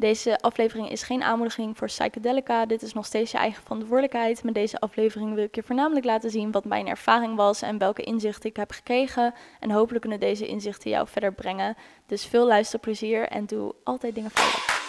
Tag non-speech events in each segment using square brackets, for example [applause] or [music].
Deze aflevering is geen aanmoediging voor psychedelica. Dit is nog steeds je eigen verantwoordelijkheid. Met deze aflevering wil ik je voornamelijk laten zien wat mijn ervaring was en welke inzichten ik heb gekregen. En hopelijk kunnen deze inzichten jou verder brengen. Dus veel luisterplezier en doe altijd dingen veilig.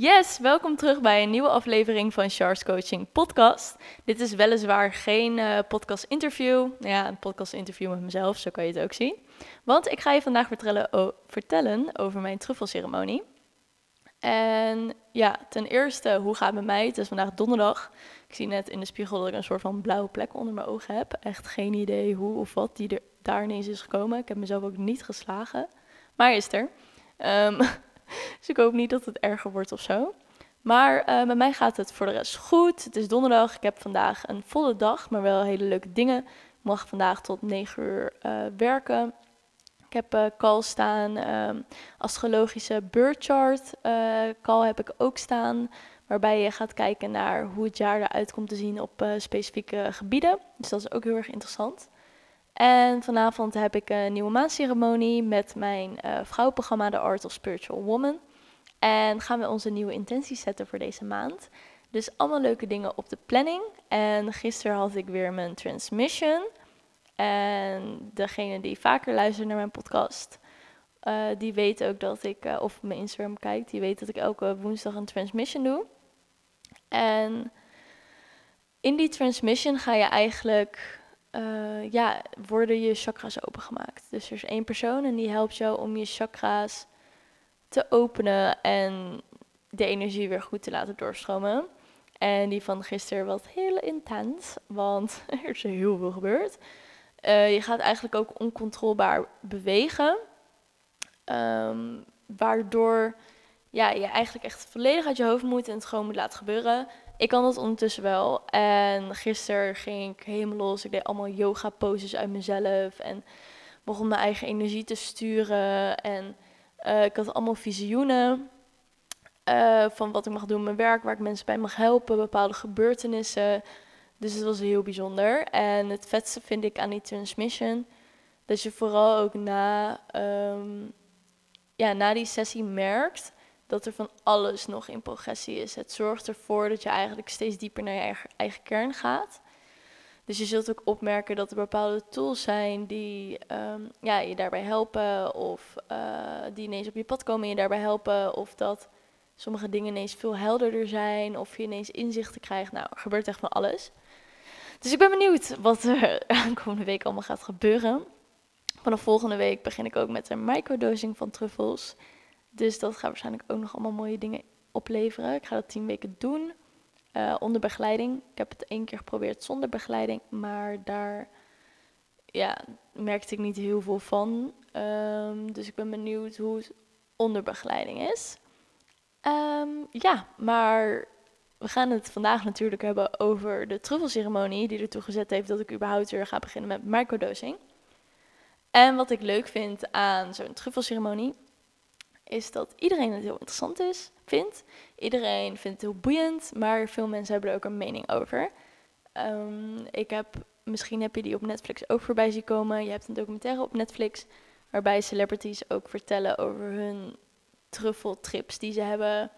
Yes, welkom terug bij een nieuwe aflevering van Charles Coaching Podcast. Dit is weliswaar geen uh, podcast interview. Ja, een podcast interview met mezelf, zo kan je het ook zien. Want ik ga je vandaag vertellen, vertellen over mijn truffelceremonie. En ja, ten eerste, hoe gaat het met mij? Het is vandaag donderdag. Ik zie net in de spiegel dat ik een soort van blauwe plek onder mijn ogen heb. Echt geen idee hoe of wat die er daar ineens is gekomen. Ik heb mezelf ook niet geslagen. Maar is er. Um, [laughs] dus ik hoop niet dat het erger wordt of zo. Maar uh, met mij gaat het voor de rest goed. Het is donderdag. Ik heb vandaag een volle dag, maar wel hele leuke dingen. Ik mag vandaag tot 9 uur uh, werken. Ik heb uh, call staan, um, astrologische birth chart call heb ik ook staan. Waarbij je gaat kijken naar hoe het jaar eruit komt te zien op specifieke gebieden. Dus dat is ook heel erg interessant. En vanavond heb ik een nieuwe maandceremonie met mijn vrouwenprogramma The Art of Spiritual Woman. En gaan we onze nieuwe intenties zetten voor deze maand. Dus allemaal leuke dingen op de planning. En gisteren had ik weer mijn transmission. En degene die vaker luistert naar mijn podcast, uh, die weet ook dat ik, uh, of mijn Instagram kijkt, die weet dat ik elke woensdag een transmission doe. En in die transmission ga je eigenlijk uh, ja, worden je chakras opengemaakt. Dus er is één persoon en die helpt jou om je chakra's te openen en de energie weer goed te laten doorstromen. En die van gisteren was heel intens, want [laughs] er is heel veel gebeurd. Uh, je gaat eigenlijk ook oncontroleerbaar bewegen, um, waardoor ja, je eigenlijk echt volledig uit je hoofd moet en het gewoon moet laten gebeuren. Ik kan dat ondertussen wel. En gisteren ging ik helemaal los. Ik deed allemaal yoga poses uit mezelf. En begon mijn eigen energie te sturen. En uh, ik had allemaal visioenen. Uh, van wat ik mag doen in mijn werk, waar ik mensen bij mag helpen, bepaalde gebeurtenissen. Dus het was heel bijzonder. En het vetste vind ik aan die transmission, dat je vooral ook na, um, ja, na die sessie merkt dat er van alles nog in progressie is. Het zorgt ervoor dat je eigenlijk steeds dieper naar je eigen kern gaat. Dus je zult ook opmerken dat er bepaalde tools zijn die um, ja, je daarbij helpen, of uh, die ineens op je pad komen en je daarbij helpen, of dat sommige dingen ineens veel helderder zijn, of je ineens inzichten krijgt. Nou, er gebeurt echt van alles. Dus ik ben benieuwd wat er [laughs] aankomende week allemaal gaat gebeuren. Vanaf volgende week begin ik ook met een microdosing van truffels. Dus dat gaat waarschijnlijk ook nog allemaal mooie dingen opleveren. Ik ga dat tien weken doen. Uh, onder begeleiding. Ik heb het één keer geprobeerd zonder begeleiding. Maar daar ja, merkte ik niet heel veel van. Um, dus ik ben benieuwd hoe het onder begeleiding is. Um, ja, maar we gaan het vandaag natuurlijk hebben over de truffelceremonie. Die ertoe gezet heeft dat ik überhaupt weer ga beginnen met microdosing. En wat ik leuk vind aan zo'n truffelceremonie is dat iedereen het heel interessant is, Iedereen vindt het heel boeiend, maar veel mensen hebben er ook een mening over. Um, ik heb, misschien heb je die op Netflix ook voorbij zien komen. Je hebt een documentaire op Netflix waarbij celebrities ook vertellen over hun truffeltrips die ze hebben.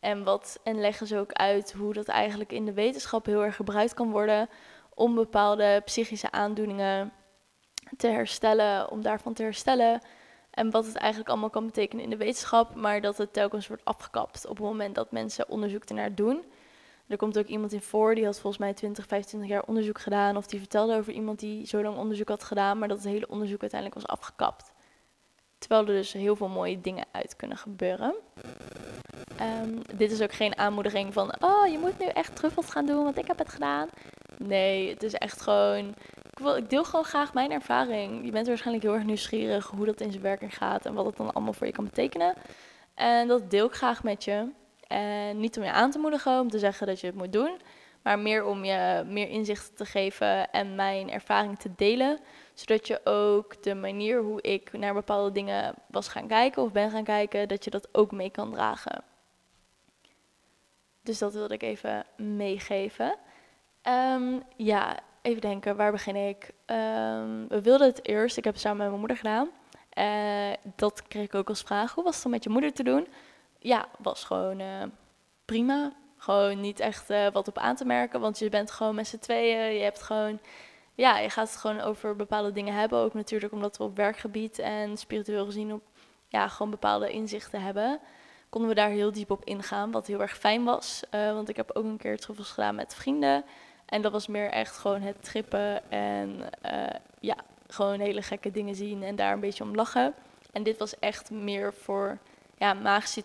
En, wat, en leggen ze ook uit hoe dat eigenlijk in de wetenschap heel erg gebruikt kan worden om bepaalde psychische aandoeningen te herstellen, om daarvan te herstellen. En wat het eigenlijk allemaal kan betekenen in de wetenschap, maar dat het telkens wordt afgekapt op het moment dat mensen onderzoek ernaar doen. Er komt ook iemand in voor, die had volgens mij 20, 25 jaar onderzoek gedaan. Of die vertelde over iemand die zo lang onderzoek had gedaan, maar dat het hele onderzoek uiteindelijk was afgekapt. Terwijl er dus heel veel mooie dingen uit kunnen gebeuren. Um, dit is ook geen aanmoediging van, oh je moet nu echt truffels gaan doen, want ik heb het gedaan. Nee, het is echt gewoon ik, wil, ik deel gewoon graag mijn ervaring. Je bent waarschijnlijk heel erg nieuwsgierig hoe dat in zijn werking gaat en wat het dan allemaal voor je kan betekenen. En dat deel ik graag met je. En niet om je aan te moedigen, om te zeggen dat je het moet doen, maar meer om je meer inzichten te geven en mijn ervaring te delen, Zodat je ook de manier hoe ik naar bepaalde dingen was gaan kijken of ben gaan kijken, dat je dat ook mee kan dragen. Dus dat wilde ik even meegeven. Ehm, ja, even denken, waar begin ik? Ehm, we wilden het eerst, ik heb het samen met mijn moeder gedaan. Uh, dat kreeg ik ook als vraag. Hoe was het om met je moeder te doen? Ja, was gewoon uh, prima. Gewoon niet echt uh, wat op aan te merken, want je bent gewoon met z'n tweeën. Je hebt gewoon, ja, je gaat het gewoon over bepaalde dingen hebben. Ook natuurlijk omdat we op werkgebied en spiritueel gezien op, ja, gewoon bepaalde inzichten hebben. Konden we daar heel diep op ingaan, wat heel erg fijn was. want ik heb ook een keer truffels gedaan met vrienden. En dat was meer echt gewoon het trippen en ja, gewoon hele gekke dingen zien en daar een beetje om lachen. En dit was echt meer voor ja, magische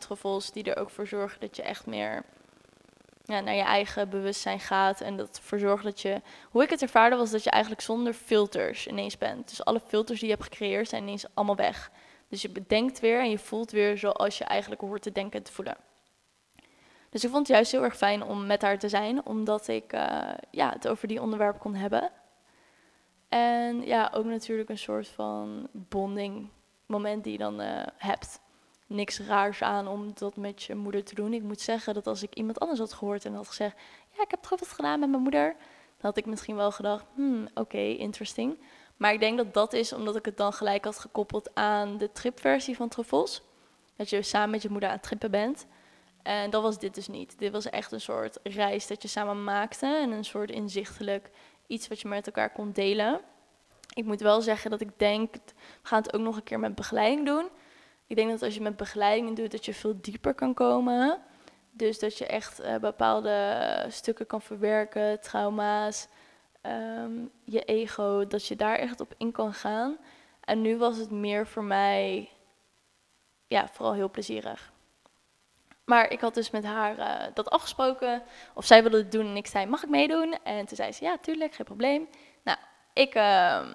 die er ook voor zorgen dat je echt meer ja, naar je eigen bewustzijn gaat. En dat ervoor zorgt dat je. Hoe ik het ervaarde was dat je eigenlijk zonder filters ineens bent. Dus alle filters die je hebt gecreëerd zijn ineens allemaal weg. Dus je bedenkt weer en je voelt weer zoals je eigenlijk hoort te denken en te voelen. Dus ik vond het juist heel erg fijn om met haar te zijn, omdat ik uh, ja, het over die onderwerpen kon hebben. En ja, ook natuurlijk een soort van bonding moment die je dan uh, hebt. Niks raars aan om dat met je moeder te doen. Ik moet zeggen dat als ik iemand anders had gehoord en had gezegd... ja, ik heb truffels gedaan met mijn moeder... dan had ik misschien wel gedacht, hmm, oké, interesting. Maar ik denk dat dat is omdat ik het dan gelijk had gekoppeld aan de tripversie van truffels. Dat je samen met je moeder aan het trippen bent. En dat was dit dus niet. Dit was echt een soort reis dat je samen maakte. En een soort inzichtelijk iets wat je met elkaar kon delen. Ik moet wel zeggen dat ik denk, we gaan het ook nog een keer met begeleiding doen. Ik denk dat als je met begeleiding doet, dat je veel dieper kan komen. Dus dat je echt uh, bepaalde stukken kan verwerken, trauma's, um, je ego, dat je daar echt op in kan gaan. En nu was het meer voor mij, ja, vooral heel plezierig. Maar ik had dus met haar uh, dat afgesproken. Of zij wilde het doen en ik zei, mag ik meedoen? En toen zei ze, ja, tuurlijk, geen probleem. Nou, ik uh,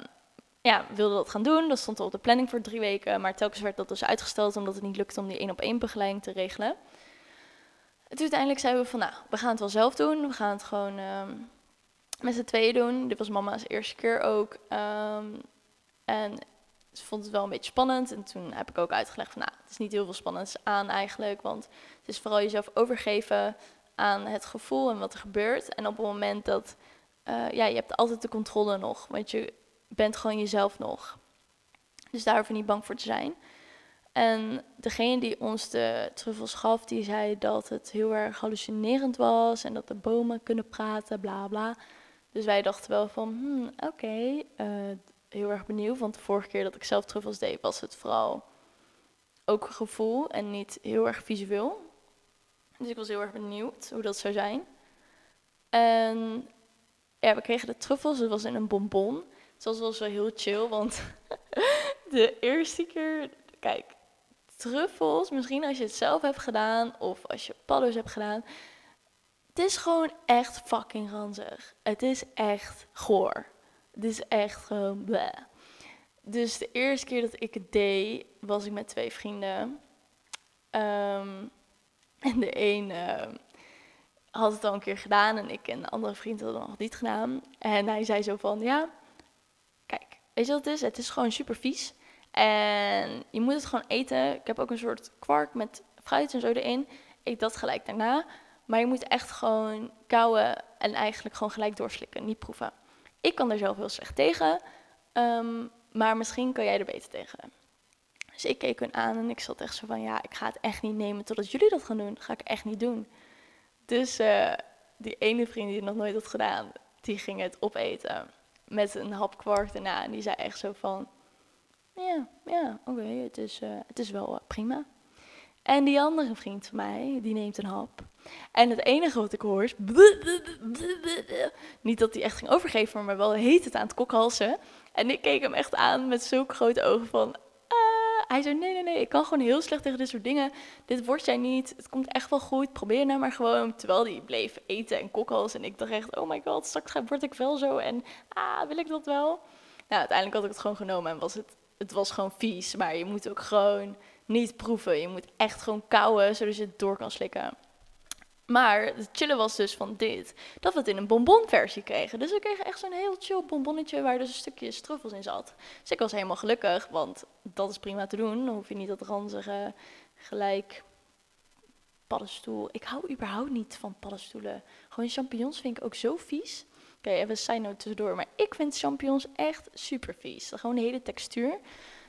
ja, wilde dat gaan doen. Dat stond op de planning voor drie weken. Maar telkens werd dat dus uitgesteld omdat het niet lukte om die één op één begeleiding te regelen. En toen uiteindelijk zeiden we van, nou, we gaan het wel zelf doen. We gaan het gewoon uh, met z'n tweeën doen. Dit was mama's eerste keer ook. Um, en ze vond het wel een beetje spannend. En toen heb ik ook uitgelegd van, nou, het is niet heel veel spannends aan eigenlijk. Want het is vooral jezelf overgeven aan het gevoel en wat er gebeurt. En op het moment dat, uh, ja, je hebt altijd de controle nog. Want je bent gewoon jezelf nog. Dus daar hoef je niet bang voor te zijn. En degene die ons de truffels gaf, die zei dat het heel erg hallucinerend was. En dat de bomen kunnen praten, bla bla. Dus wij dachten wel van, hmm, oké, okay, eh, heel erg benieuwd. Want de vorige keer dat ik zelf truffels deed, was het vooral ook gevoel en niet heel erg visueel. Dus ik was heel erg benieuwd hoe dat zou zijn. En ja, we kregen de truffels, het was in een bonbon. Het was wel zo heel chill, want [laughs] de eerste keer, kijk, truffels, misschien als je het zelf hebt gedaan of als je paddo's hebt gedaan. Het is gewoon echt fucking ranzig. Het is echt goor. Het is echt gewoon bleh. Dus de eerste keer dat ik het deed, was ik met twee vrienden. Um, en de een uh, had het al een keer gedaan en ik en de andere vriend hadden het nog niet gedaan. En hij zei zo van, ja, kijk, weet je wat het is? Het is gewoon super vies. En je moet het gewoon eten. Ik heb ook een soort kwark met fruit en zo erin. Ik dat gelijk daarna. Maar je moet echt gewoon kauwen en eigenlijk gewoon gelijk doorslikken, niet proeven. Ik kan er zelf heel slecht tegen, um, maar misschien kan jij er beter tegen. Dus ik keek hun aan en ik zat echt zo van, ja, ik ga het echt niet nemen totdat jullie dat gaan doen. Dat ga ik echt niet doen. Dus uh, die ene vriend die het nog nooit had gedaan, die ging het opeten met een hap kwark daarna. En die zei echt zo van, ja, ja, oké, het, is, uh, het is wel uh, prima. En die andere vriend van mij, die neemt een hap. En het enige wat ik hoor is... Niet dat hij echt ging overgeven, maar wel heet het aan het kokhalsen. En ik keek hem echt aan met zulke grote ogen van... Uh, hij zei, nee, nee, nee, ik kan gewoon heel slecht tegen dit soort dingen. Dit wordt jij niet, het komt echt wel goed, probeer nou maar gewoon. Terwijl hij bleef eten en kokhalsen. En ik dacht echt, oh my god, straks word ik wel zo. En ah, wil ik dat wel? Nou, uiteindelijk had ik het gewoon genomen en was het... Het was gewoon vies, maar je moet ook gewoon niet proeven. Je moet echt gewoon kauwen, zodat je het door kan slikken. Maar het chillen was dus van dit, dat we het in een bonbonversie kregen. Dus we kregen echt zo'n heel chill bonbonnetje waar dus een stukje truffels in zat. Dus ik was helemaal gelukkig, want dat is prima te doen. Dan hoef je niet dat ranzige gelijk paddenstoel. Ik hou überhaupt niet van paddenstoelen. Gewoon champignons vind ik ook zo vies. Oké, even een tussendoor. Maar ik vind champignons echt super vies. Gewoon de hele textuur.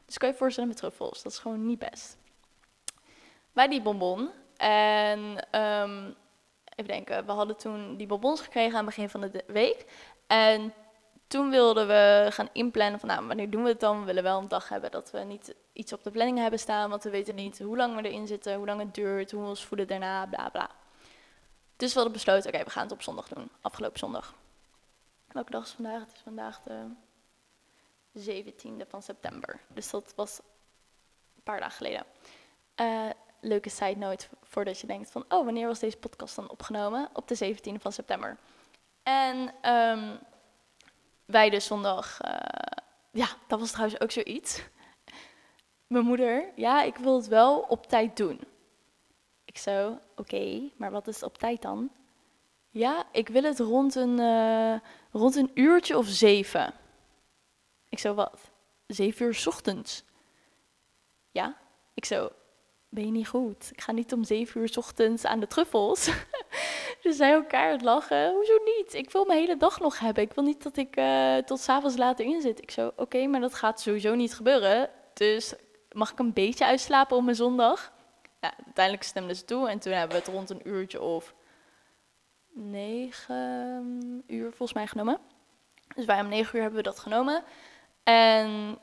Dus kan je voorstellen met truffels. Dat is gewoon niet best. Bij die bonbon. En ehm, even denken. We hadden toen die bonbons gekregen aan het begin van de week. En toen wilden we gaan inplannen van, nou, wanneer doen we het dan? We willen wel een dag hebben dat we niet iets op de planning hebben staan, want we weten niet hoe lang we erin zitten, hoe lang het duurt, hoe we ons voelen daarna, bla bla. Dus we hadden besloten, oké, we gaan het op zondag doen, afgelopen zondag. Welke dag is vandaag? Het is vandaag de 17e van september. Dus dat was een paar dagen geleden. Uh, leuke side note voordat je denkt van, oh, wanneer was deze podcast dan opgenomen? Op de 17e van september. En um, wij dus zondag, uh, ja, dat was trouwens ook zoiets. Mijn moeder, ja, ik wil het wel op tijd doen. Ik zo, oké, maar wat is op tijd dan? Ja, ik wil het rond een, uh, rond een uurtje of zeven. Ik zo, wat? Zeven uur ochtends? Ja, ik zo, ben je niet goed? Ik ga niet om zeven uur ochtends aan de truffels. [laughs] dus zij elkaar het lachen. Hoezo niet? Ik wil mijn hele dag nog hebben. Ik wil niet dat ik uh, tot s'avonds later in zit. Ik zo, oké, maar dat gaat sowieso niet gebeuren. Dus mag ik een beetje uitslapen op mijn zondag? Ja, uiteindelijk stemden ze toe. En toen hebben we het rond een uurtje of negen uur volgens mij genomen. Dus wij om negen uur hebben we dat genomen. En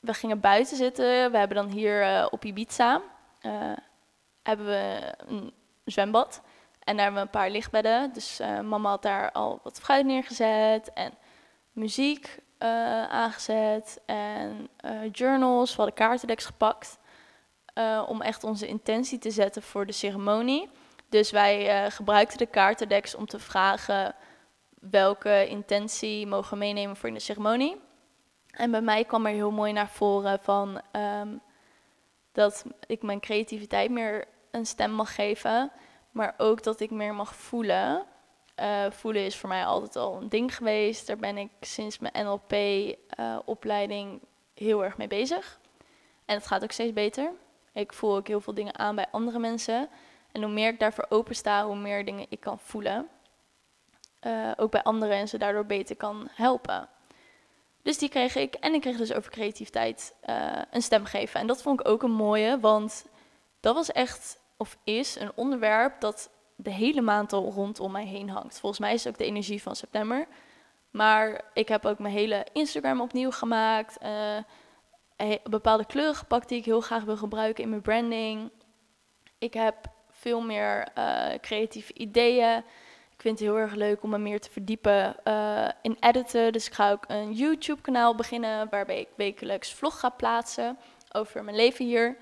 we gingen buiten zitten. We hebben dan hier uh, op Ibiza uh, hebben we een zwembad. En daar hebben we een paar lichtbedden. Dus uh, mama had daar al wat fruit neergezet en muziek aangezet en journals. We hadden kaartendeks gepakt om echt onze intentie te zetten voor de ceremonie. Dus wij gebruikten de kaartendeks om te vragen welke intentie mogen meenemen voor in de ceremonie. En bij mij kwam er heel mooi naar voren van um, dat ik mijn creativiteit meer een stem mag geven, maar ook dat ik meer mag voelen. Uh, voelen is voor mij altijd al een ding geweest. Daar ben ik sinds mijn NLP-opleiding uh, heel erg mee bezig. En het gaat ook steeds beter. Ik voel ook heel veel dingen aan bij andere mensen. En hoe meer ik daarvoor opensta, hoe meer dingen ik kan voelen. Uh, ook bij anderen en ze daardoor beter kan helpen. Dus die kreeg ik. En ik kreeg dus over creativiteit uh, een stem geven. En dat vond ik ook een mooie, want dat was echt, of is, een onderwerp dat de hele maand al rondom mij heen hangt. Volgens mij is het ook de energie van september. Maar ik heb ook mijn hele Instagram opnieuw gemaakt. Uh, bepaalde kleuren gepakt die ik heel graag wil gebruiken in mijn branding. Ik heb veel meer creatieve ideeën. Ik vind het heel erg leuk om me meer te verdiepen uh, in editen. Dus ik ga ook een YouTube-kanaal beginnen waarbij ik wekelijks vlog ga plaatsen over mijn leven hier.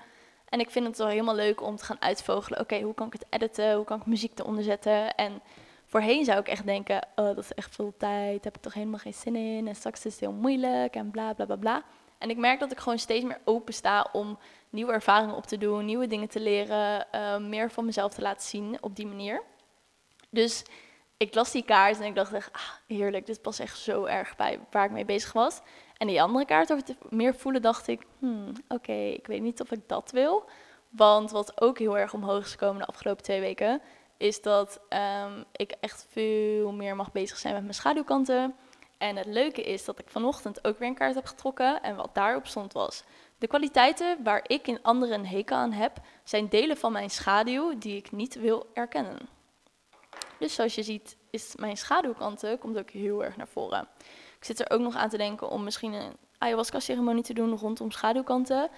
En ik vind het wel helemaal leuk om te gaan uitvogelen. Oké, hoe kan ik het editen? Hoe kan ik muziek eronder zetten? En voorheen zou ik echt denken, oh, dat is echt veel tijd. Heb ik toch helemaal geen zin in. En straks is het heel moeilijk en bla bla bla bla. En ik merk dat ik gewoon steeds meer open sta om nieuwe ervaringen op te doen, nieuwe dingen te leren, uh, meer van mezelf te laten zien op die manier. Dus ik las die kaart en ik dacht echt, ah, heerlijk, dit past echt zo erg bij waar ik mee bezig was. En die andere kaart over meer voelen dacht ik, hmm, oké, ik weet niet of ik dat wil. Want wat ook heel erg omhoog is gekomen de afgelopen twee weken, is dat um, ik echt veel meer mag bezig zijn met mijn schaduwkanten. En het leuke is dat ik vanochtend ook weer een kaart heb getrokken. En wat daarop stond was, de kwaliteiten waar ik in anderen een hekel aan heb, zijn delen van mijn schaduw die ik niet wil erkennen. Dus zoals je ziet is mijn schaduwkanten komt ook heel erg naar voren. Ik zit er ook nog aan te denken om misschien een ayahuasca-ceremonie te doen rondom schaduwkanten.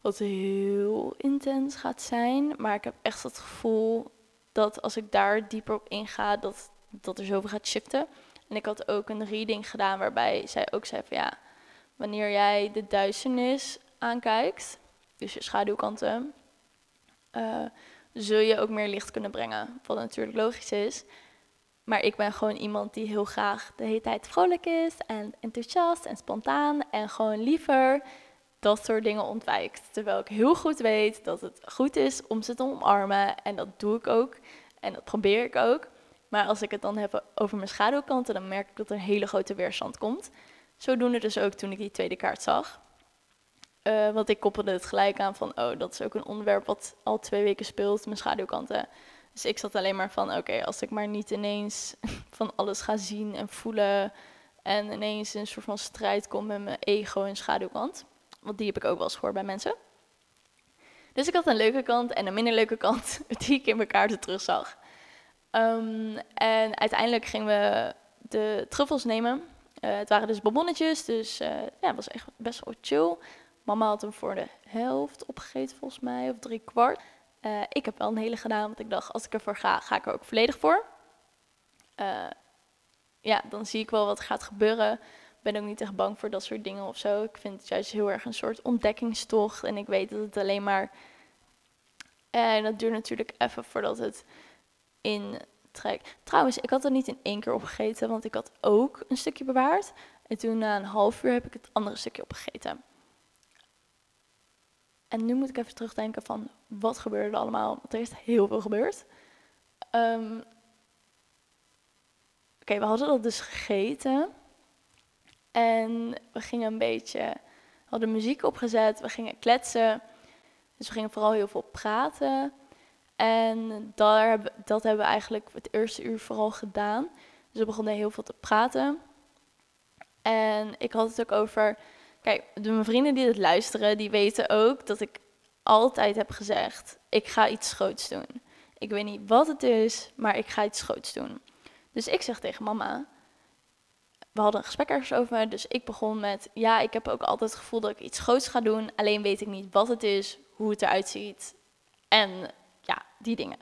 Wat heel intens gaat zijn. Maar ik heb echt het gevoel dat als ik daar dieper op inga, dat, dat er zoveel gaat shiften. En ik had ook een reading gedaan waarbij zij ook zei van ja, wanneer jij de duisternis aankijkt, dus je schaduwkanten, uh, zul je ook meer licht kunnen brengen. Wat natuurlijk logisch is. Maar ik ben gewoon iemand die heel graag de hele tijd vrolijk is en enthousiast en spontaan. En gewoon liever dat soort dingen ontwijkt. Terwijl ik heel goed weet dat het goed is om ze te omarmen. En dat doe ik ook. En dat probeer ik ook. Maar als ik het dan heb over mijn schaduwkanten, dan merk ik dat er een hele grote weerstand komt. Zodoende dus ook toen ik die tweede kaart zag. Uh, want ik koppelde het gelijk aan van, oh, dat is ook een onderwerp wat al twee weken speelt, mijn schaduwkanten. Dus ik zat alleen maar van, oké, als ik maar niet ineens [laughs] van alles ga zien en voelen en ineens een soort van strijd kom met mijn ego en schaduwkant. Want die heb ik ook wel eens gehoord bij mensen. Dus ik had een leuke kant en een minder leuke kant [laughs] die ik in mijn kaarten terugzag. Um, en uiteindelijk gingen we de truffels nemen. Uh, het waren dus bonbonnetjes, dus uh, ja, het was echt best wel chill. Mama had hem voor de helft opgegeten volgens mij, of drie kwart. Uh, ik heb wel een hele gedaan, want ik dacht, als ik ervoor ga, ga ik er ook volledig voor. ja, dan zie ik wel wat gaat gebeuren. ben ook niet echt bang voor dat soort dingen of zo. Ik vind het juist heel erg een soort ontdekkingstocht. En ik weet dat het alleen maar... En dat duurt natuurlijk even voordat het in trek. Trouwens, ik had er niet in één keer opgegeten, want ik had ook een stukje bewaard. En toen na een half uur heb ik het andere stukje opgegeten. En nu moet ik even terugdenken van wat gebeurde er allemaal. Want er is heel veel gebeurd. Um, Oké, we hadden dat dus gegeten. En we gingen een beetje, hadden muziek opgezet, we gingen kletsen. Dus we gingen vooral heel veel praten. En daar, dat hebben we eigenlijk het eerste uur vooral gedaan. Dus we begonnen heel veel te praten. En ik had het ook over. Kijk, de, mijn vrienden die het luisteren, die weten ook dat ik altijd heb gezegd: ik ga iets groots doen. Ik weet niet wat het is, maar ik ga iets groots doen. Dus ik zeg tegen mama: we hadden een gesprek ergens over, dus ik begon met: ja, ik heb ook altijd het gevoel dat ik iets groots ga doen, alleen weet ik niet wat het is, hoe het eruit ziet en ja, die dingen.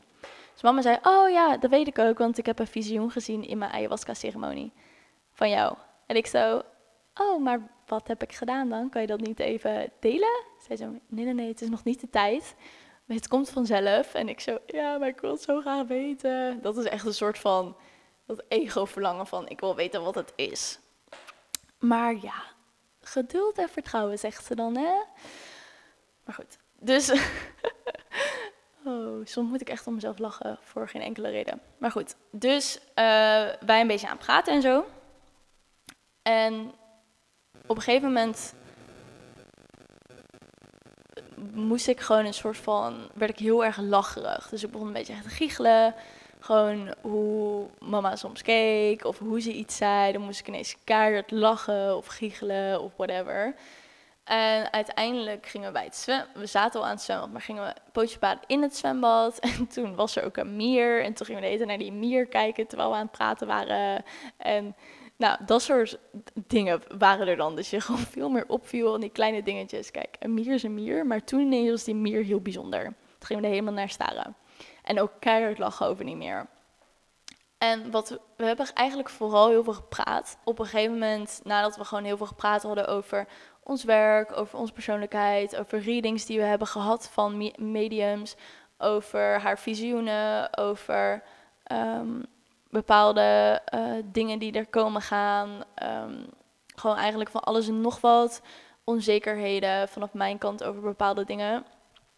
Dus mama zei, oh ja, dat weet ik ook, want ik heb een visioen gezien in mijn ayahuasca-ceremonie van jou. En ik zo, oh, maar wat heb ik gedaan dan? Kan je dat niet even delen? Zij zo, nee, nee, nee, het is nog niet de tijd. Het komt vanzelf. En ik zo, ja, maar ik wil het zo graag weten. Dat is echt een soort van, dat ego-verlangen van, ik wil weten wat het is. Maar ja, geduld en vertrouwen, zegt ze dan, hè? Maar goed, dus [laughs] Oh, soms moet ik echt om mezelf lachen voor geen enkele reden. Maar goed, dus uh, wij een beetje aan praten en zo. En op een gegeven moment moest ik gewoon een soort van, werd ik heel erg lacherig. Dus ik begon een beetje te giechelen. Gewoon hoe mama soms keek of hoe ze iets zei. Dan moest ik ineens keihard lachen of giechelen of whatever. En uiteindelijk gingen we bij het zwemmen. We zaten al aan het zwembad, maar gingen we pootje in het zwembad. [laughs] En toen was er ook een mier. En toen gingen we hele naar die mier kijken terwijl we aan het praten waren. En nou, dat soort dingen waren er dan. Dus je gewoon veel meer opviel aan die kleine dingetjes. Kijk, een mier is een mier, maar toen ineens was die mier heel bijzonder. Toen gingen we er helemaal naar staren. En ook keihard lachen over die mier. En wat we, we hebben eigenlijk vooral heel veel gepraat. Op een gegeven moment, nadat we gewoon heel veel gepraat hadden over ons werk, over onze persoonlijkheid, over readings die we hebben gehad van mediums, over haar visioenen, over ehm, bepaalde uh, dingen die er komen gaan. Um, gewoon eigenlijk van alles en nog wat. Onzekerheden vanaf mijn kant over bepaalde dingen.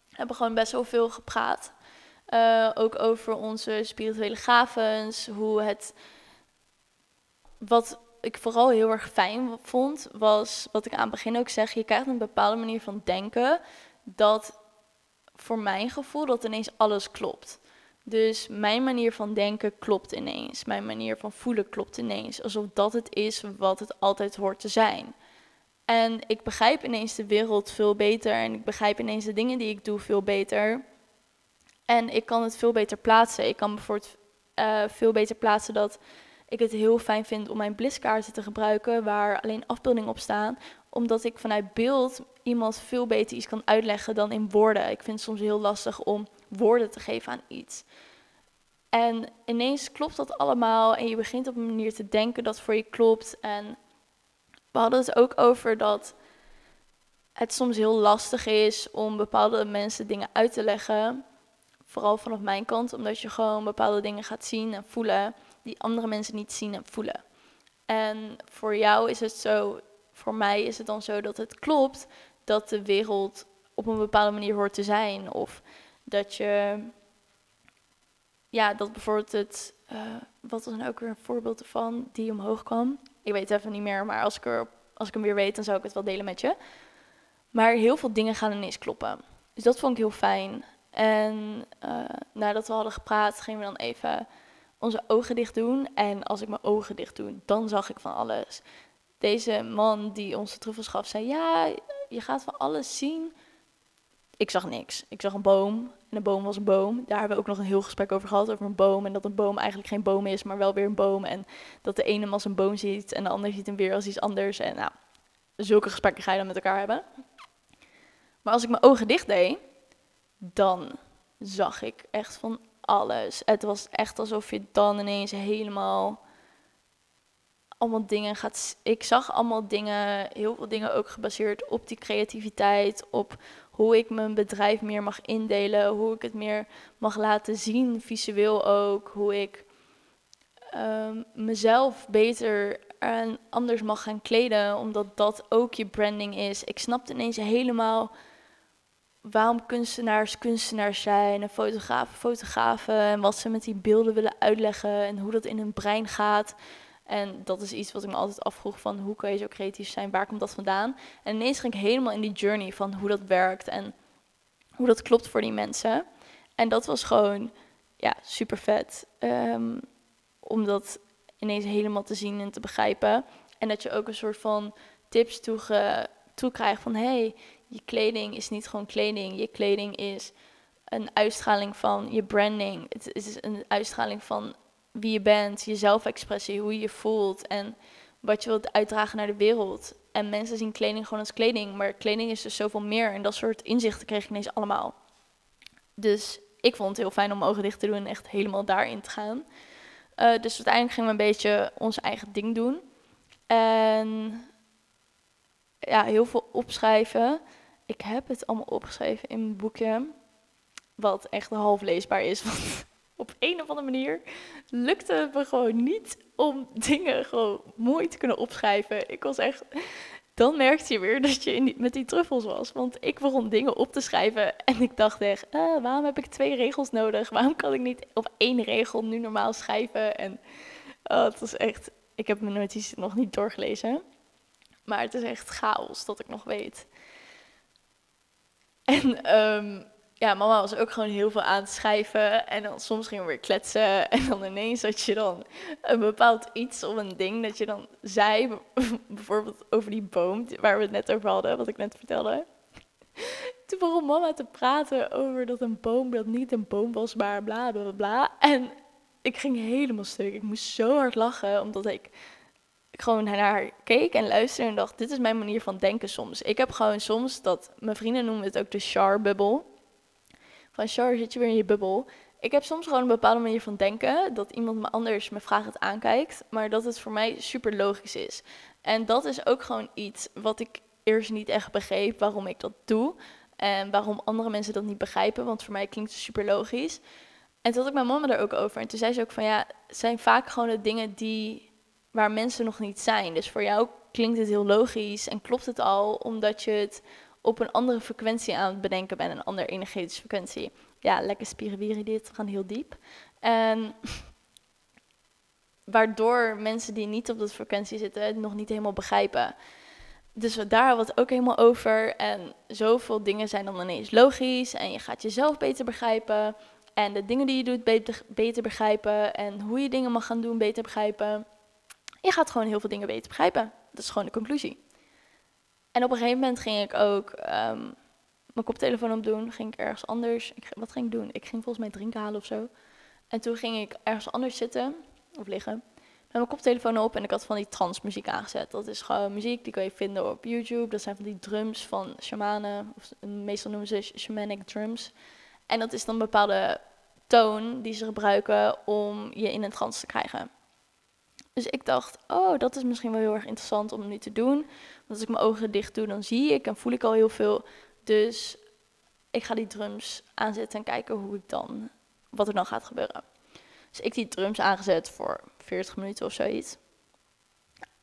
We hebben gewoon best wel veel gepraat. Uh, ook over onze spirituele gavens, hoe het. Wat ik vooral heel erg fijn vond, was wat ik aan het begin ook zeg: je krijgt een bepaalde manier van denken dat voor mijn gevoel dat ineens alles klopt. Dus mijn manier van denken klopt ineens. Mijn manier van voelen klopt ineens. Alsof dat het is wat het altijd hoort te zijn. En ik begrijp ineens de wereld veel beter. En ik begrijp ineens de dingen die ik doe veel beter. En ik kan het veel beter plaatsen. Ik kan bijvoorbeeld uh, veel beter plaatsen dat ik het heel fijn vind om mijn bliskaarten te gebruiken waar alleen afbeeldingen op staan. Omdat ik vanuit beeld iemand veel beter iets kan uitleggen dan in woorden. Ik vind het soms heel lastig om woorden te geven aan iets. En ineens klopt dat allemaal en je begint op een manier te denken dat voor je klopt. En we hadden het ook over dat het soms heel lastig is om bepaalde mensen dingen uit te leggen. Vooral vanaf mijn kant, omdat je gewoon bepaalde dingen gaat zien en voelen die andere mensen niet zien en voelen. En voor jou is het zo, voor mij is het dan zo dat het klopt dat de wereld op een bepaalde manier hoort te zijn. Of dat je, ja, dat bijvoorbeeld het, uh, wat was nou ook weer een voorbeeld ervan die omhoog kwam? Ik weet het even niet meer, maar als ik, er, als ik hem weer weet, dan zou ik het wel delen met je. Maar heel veel dingen gaan ineens kloppen. Dus dat vond ik heel fijn. En uh, nadat we hadden gepraat, gingen we dan even onze ogen dicht doen. En als ik mijn ogen dicht doe, dan zag ik van alles. Deze man die onze truffels gaf, zei: Ja, je gaat van alles zien. Ik zag niks. Ik zag een boom. En een boom was een boom. Daar hebben we ook nog een heel gesprek over gehad. Over een boom. En dat een boom eigenlijk geen boom is, maar wel weer een boom. En dat de ene hem als een boom ziet. En de ander ziet hem weer als iets anders. En nou, zulke gesprekken ga je dan met elkaar hebben. Maar als ik mijn ogen dicht deed, dan zag ik echt van alles. Het was echt alsof je dan ineens helemaal allemaal dingen gaat. Ik zag allemaal dingen, heel veel dingen ook gebaseerd op die creativiteit, op hoe ik mijn bedrijf meer mag indelen, hoe ik het meer mag laten zien, visueel ook, hoe ik um, mezelf beter en anders mag gaan kleden, omdat dat ook je branding is. Ik snapte ineens helemaal waarom kunstenaars kunstenaars zijn en fotografen fotografen en wat ze met die beelden willen uitleggen en hoe dat in hun brein gaat. En dat is iets wat ik me altijd afvroeg van hoe kan je zo creatief zijn, waar komt dat vandaan? En ineens ging ik helemaal in die journey van hoe dat werkt en hoe dat klopt voor die mensen. En dat was gewoon ja, super vet. Um, om dat ineens helemaal te zien en te begrijpen. En dat je ook een soort van tips toekrijgt van hey, je kleding is niet gewoon kleding. Je kleding is een uitstraling van je branding. Het is een uitstraling van wie je bent, je zelfexpressie, hoe je je voelt en wat je wilt uitdragen naar de wereld. En mensen zien kleding gewoon als kleding, maar kleding is dus zoveel meer. En dat soort inzichten kreeg ik ineens allemaal. Dus ik vond het heel fijn om ogen dicht te doen en echt helemaal daarin te gaan. Uh, dus uiteindelijk gingen we een beetje ons eigen ding doen. En ja, heel veel opschrijven. Ik heb het allemaal opgeschreven in mijn boekje. Wat echt half leesbaar is. [laughs] Want op een of andere manier lukte het me gewoon niet om dingen gewoon mooi te kunnen opschrijven. Ik was echt. Dan merkte je weer dat je met die truffels was. Want ik begon dingen op te schrijven. En ik dacht echt, uh, waarom heb ik twee regels nodig? Waarom kan ik niet op één regel nu normaal schrijven? En oh, het was echt. Ik heb mijn notities nog niet doorgelezen. Maar het is echt chaos dat ik nog weet. En um, ja, mama was ook gewoon heel veel aan het schrijven. En dan soms gingen we weer kletsen. [laughs] En dan ineens had je dan een bepaald iets of een ding dat je dan zei. [laughs] Bijvoorbeeld over die boom waar we het net over hadden, wat ik net vertelde. [laughs] Toen begon mama te praten over dat een boom dat niet een boom was, maar bla bla bla. En ik ging helemaal stuk. Ik moest zo hard lachen, omdat ik gewoon naar haar keek en luisterde en dacht, dit is mijn manier van denken soms. Ik heb gewoon soms dat, mijn vrienden noemen het ook de char-bubbel. Van char zit je weer in je bubbel. Ik heb soms gewoon een bepaalde manier van denken, dat iemand me anders me het aankijkt, maar dat het voor mij super logisch is. En dat is ook gewoon iets wat ik eerst niet echt begreep waarom ik dat doe. En waarom andere mensen dat niet begrijpen, want voor mij klinkt het super logisch. En toen had ik mijn mama er ook over. En toen zei ze ook van ja, zijn vaak gewoon de dingen die waar mensen nog niet zijn. Dus voor jou klinkt het heel logisch en klopt het al, omdat je het op een andere frequentie aan het bedenken bent, een andere energetische frequentie. Ja, lekker spiriwiri dit, gaan heel diep. En [laughs] waardoor mensen die niet op dat frequentie zitten het nog niet helemaal begrijpen. Dus daar hebben we het ook helemaal over. En zoveel dingen zijn dan ineens logisch. En je gaat jezelf beter begrijpen. En de dingen die je doet beter, beter begrijpen. En hoe je dingen mag gaan doen beter begrijpen je gaat gewoon heel veel dingen beter begrijpen. Dat is gewoon de conclusie. En op een gegeven moment ging ik ook um, mijn koptelefoon opdoen. Ging ik ergens anders. Ik, wat ging ik doen? Ik ging volgens mij drinken halen of zo. En toen ging ik ergens anders zitten of liggen. Met mijn koptelefoon op en ik had van die transmuziek aangezet. Dat is gewoon muziek die kan je vinden op YouTube. Dat zijn van die drums van shamanen. Of meestal noemen ze shamanic drums. En dat is dan een bepaalde toon die ze gebruiken om je in een trance te krijgen. Dus ik dacht, oh, dat is misschien wel heel erg interessant om nu te doen. Want als ik mijn ogen dicht doe, dan zie ik en voel ik al heel veel. Dus ik ga die drums aanzetten en kijken hoe ik dan, wat er dan gaat gebeuren. Dus ik die drums aangezet voor 40 minuten of zoiets.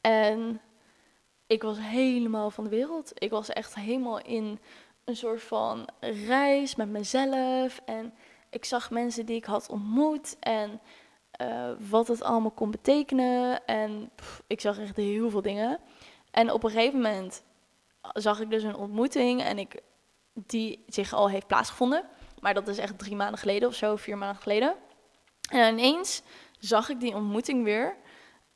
En ik was helemaal van de wereld. Ik was echt helemaal in een soort van reis met mezelf. En ik zag mensen die ik had ontmoet en uh, wat het allemaal kon betekenen. En ik zag echt heel veel dingen. En op een gegeven moment zag ik dus een ontmoeting en ik, die zich al heeft plaatsgevonden. Maar dat is echt drie maanden geleden of zo, vier maanden geleden. En ineens zag ik die ontmoeting weer.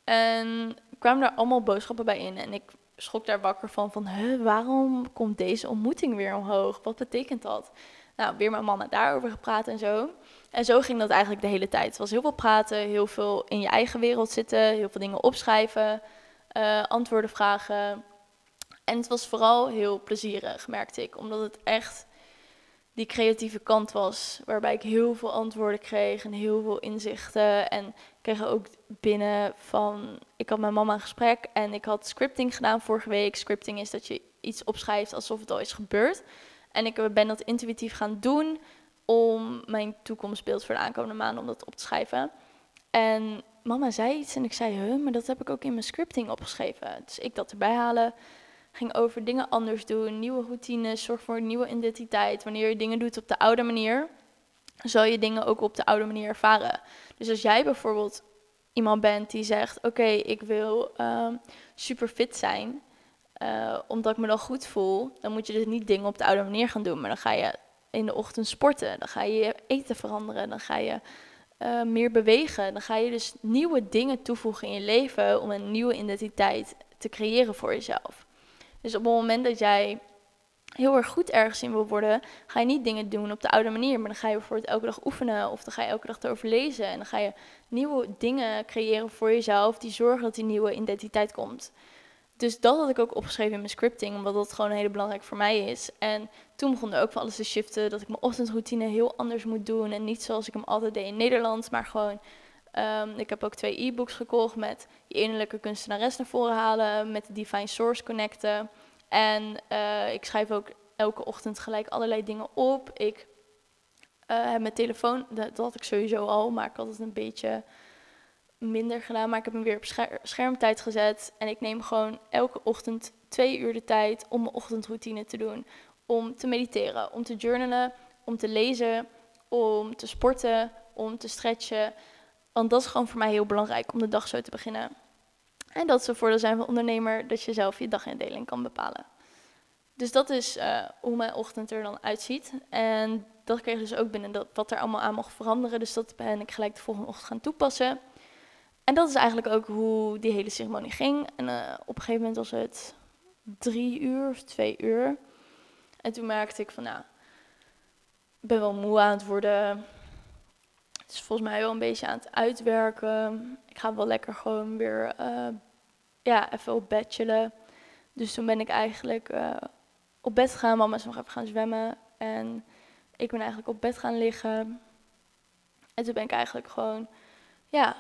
En kwamen daar allemaal boodschappen bij in. En ik schrok daar wakker van, van waarom komt deze ontmoeting weer omhoog? Wat betekent dat? Nou, weer met mama daarover gepraat en zo. En zo ging dat eigenlijk de hele tijd. Het was heel veel praten, heel veel in je eigen wereld zitten, heel veel dingen opschrijven, uh, antwoorden vragen. En het was vooral heel plezierig, merkte ik, omdat het echt die creatieve kant was, waarbij ik heel veel antwoorden kreeg en heel veel inzichten. En ik kreeg ook binnen van, ik had met mama een gesprek en ik had scripting gedaan vorige week. Scripting is dat je iets opschrijft alsof het al is gebeurd. En ik ben dat intuïtief gaan doen om mijn toekomstbeeld voor de aankomende maanden om dat op te schrijven. En mama zei iets en ik zei, huh, maar dat heb ik ook in mijn scripting opgeschreven. Dus ik dat erbij halen ging over dingen anders doen, nieuwe routines, zorg voor een nieuwe identiteit. Wanneer je dingen doet op de oude manier, zal je dingen ook op de oude manier ervaren. Dus als jij bijvoorbeeld iemand bent die zegt: Oké, ik wil uh, super fit zijn, uh, omdat ik me dan goed voel, dan moet je dus niet dingen op de oude manier gaan doen. Maar dan ga je in de ochtend sporten, dan ga je je eten veranderen, dan ga je uh, meer bewegen. Dan ga je dus nieuwe dingen toevoegen in je leven om een nieuwe identiteit te creëren voor jezelf. Dus op het moment dat jij heel erg goed ergens in wil worden, ga je niet dingen doen op de oude manier. Maar dan ga je bijvoorbeeld elke dag oefenen of dan ga je elke dag erover lezen. En dan ga je nieuwe dingen creëren voor jezelf die zorgen dat die nieuwe identiteit komt. Dus dat had ik ook opgeschreven in mijn scripting, omdat dat gewoon heel belangrijk voor mij is. En toen begon er ook van alles te shiften, dat ik mijn ochtendroutine heel anders moet doen. En niet zoals ik hem altijd deed in Nederland, maar gewoon Um, ik heb ook twee e-books gekocht met je innerlijke kunstenares naar voren halen, met de Divine Source connecten. En uh, ik schrijf ook elke ochtend gelijk allerlei dingen op. Ik uh, heb mijn telefoon, dat, dat, had ik sowieso al, maar ik had het een beetje minder gedaan. Maar ik heb hem weer op scher schermtijd gezet. En ik neem gewoon elke ochtend twee uur de tijd om mijn ochtendroutine te doen. Om te mediteren, om te journalen, om te lezen, om te sporten, om te stretchen. Want dat is gewoon voor mij heel belangrijk om de dag zo te beginnen. En dat is een voordeel zijn van ondernemer, dat je zelf je dagindeling kan bepalen. Dus dat is uh, hoe mijn ochtend er dan uitziet. En dat kreeg dus ook binnen dat, wat er allemaal aan mocht veranderen. Dus dat ben ik gelijk de volgende ochtend gaan toepassen. En dat is eigenlijk ook hoe die hele ceremonie ging. En uh, op een gegeven moment was het drie uur of twee uur. En toen merkte ik van, nou, ik ben wel moe aan het worden. Het is volgens mij wel een beetje aan het uitwerken. Ik ga wel lekker gewoon weer uh, ja, even op bed chillen. Dus toen ben ik eigenlijk uh, op bed gegaan. Mama is nog even gaan zwemmen. En ik ben eigenlijk op bed gaan liggen. En toen ben ik eigenlijk gewoon, ja,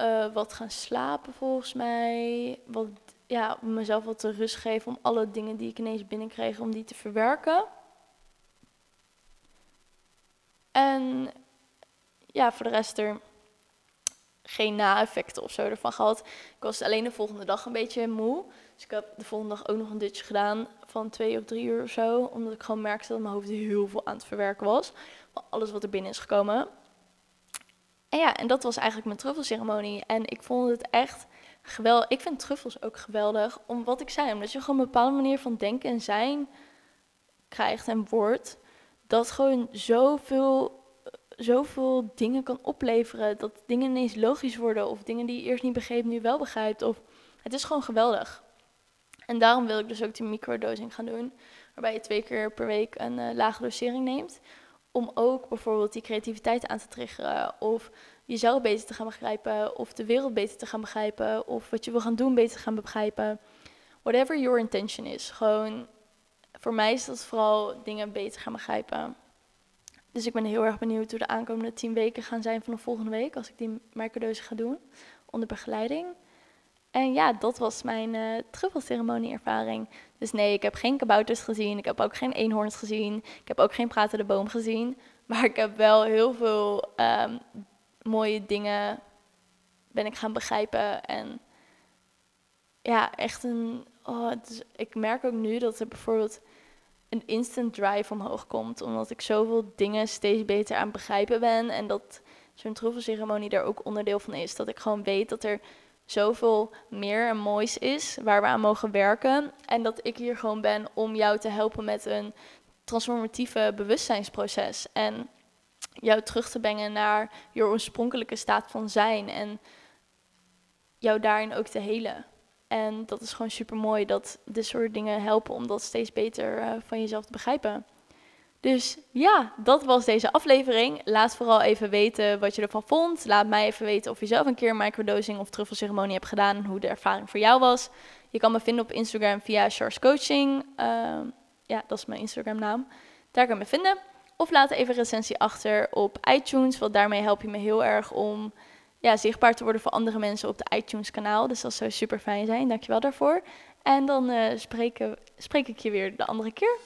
uh, wat gaan slapen volgens mij. Wat, ja, mezelf wat te rust geven om alle dingen die ik ineens binnenkreeg, om die te verwerken. En ja, voor de rest er geen na-effecten of zo ervan gehad. Ik was alleen de volgende dag een beetje moe. Dus ik heb de volgende dag ook nog een dutje gedaan van twee of drie uur of zo. Omdat ik gewoon merkte dat mijn hoofd heel veel aan het verwerken was. Van alles wat er binnen is gekomen. En ja, en dat was eigenlijk mijn truffelceremonie. En ik vond het echt geweldig. Ik vind truffels ook geweldig. Om wat ik zei, omdat je gewoon een bepaalde manier van denken en zijn krijgt en wordt. Dat gewoon zoveel zoveel dingen kan opleveren. Dat dingen ineens logisch worden. Of dingen die je eerst niet begreep, nu wel begrijpt. Of, het is gewoon geweldig. En daarom wil ik dus ook die microdosing gaan doen. Waarbij je twee keer per week een uh, lage dosering neemt. Om ook bijvoorbeeld die creativiteit aan te triggeren. Of jezelf beter te gaan begrijpen. Of de wereld beter te gaan begrijpen. Of wat je wil gaan doen beter te gaan begrijpen. Whatever your intention is. Gewoon, voor mij is dat vooral dingen beter gaan begrijpen. Dus ik ben heel erg benieuwd hoe de aankomende tien weken gaan zijn vanaf volgende week. Als ik die merkerdeuze ga doen. Onder begeleiding. En ja, dat was mijn uh, truffelceremonie-ervaring. Dus nee, ik heb geen kabouters gezien. Ik heb ook geen eenhoorns gezien. Ik heb ook geen pratende boom gezien. Maar ik heb wel heel veel um, mooie dingen ben ik gaan begrijpen. En ja, echt een oh, ik merk ook nu dat er bijvoorbeeld een instant drive omhoog komt. Omdat ik zoveel dingen steeds beter aan begrijpen ben. En dat zo'n truffelceremonie daar ook onderdeel van is. Dat ik gewoon weet dat er zoveel meer en moois is waar we aan mogen werken. En dat ik hier gewoon ben om jou te helpen met een transformatieve bewustzijnsproces. En jou terug te brengen naar je oorspronkelijke staat van zijn. En jou daarin ook te helen. En dat is gewoon super mooi dat dit soort dingen helpen om dat steeds beter uh, van jezelf te begrijpen. Dus ja, dat was deze aflevering. Laat vooral even weten wat je ervan vond. Laat mij even weten of je zelf een keer microdosing of truffelceremonie hebt gedaan en hoe de ervaring voor jou was. Je kan me vinden op Instagram via Charles Coaching. Uh, ja, dat is mijn Instagram naam. Daar kan je me vinden. Of laat even een recensie achter op iTunes, want daarmee help je me heel erg om ja, zichtbaar te worden voor andere mensen op de iTunes kanaal. Dus dat zou super fijn zijn. Dankjewel daarvoor. En dan spreek, spreek ik je weer de andere keer.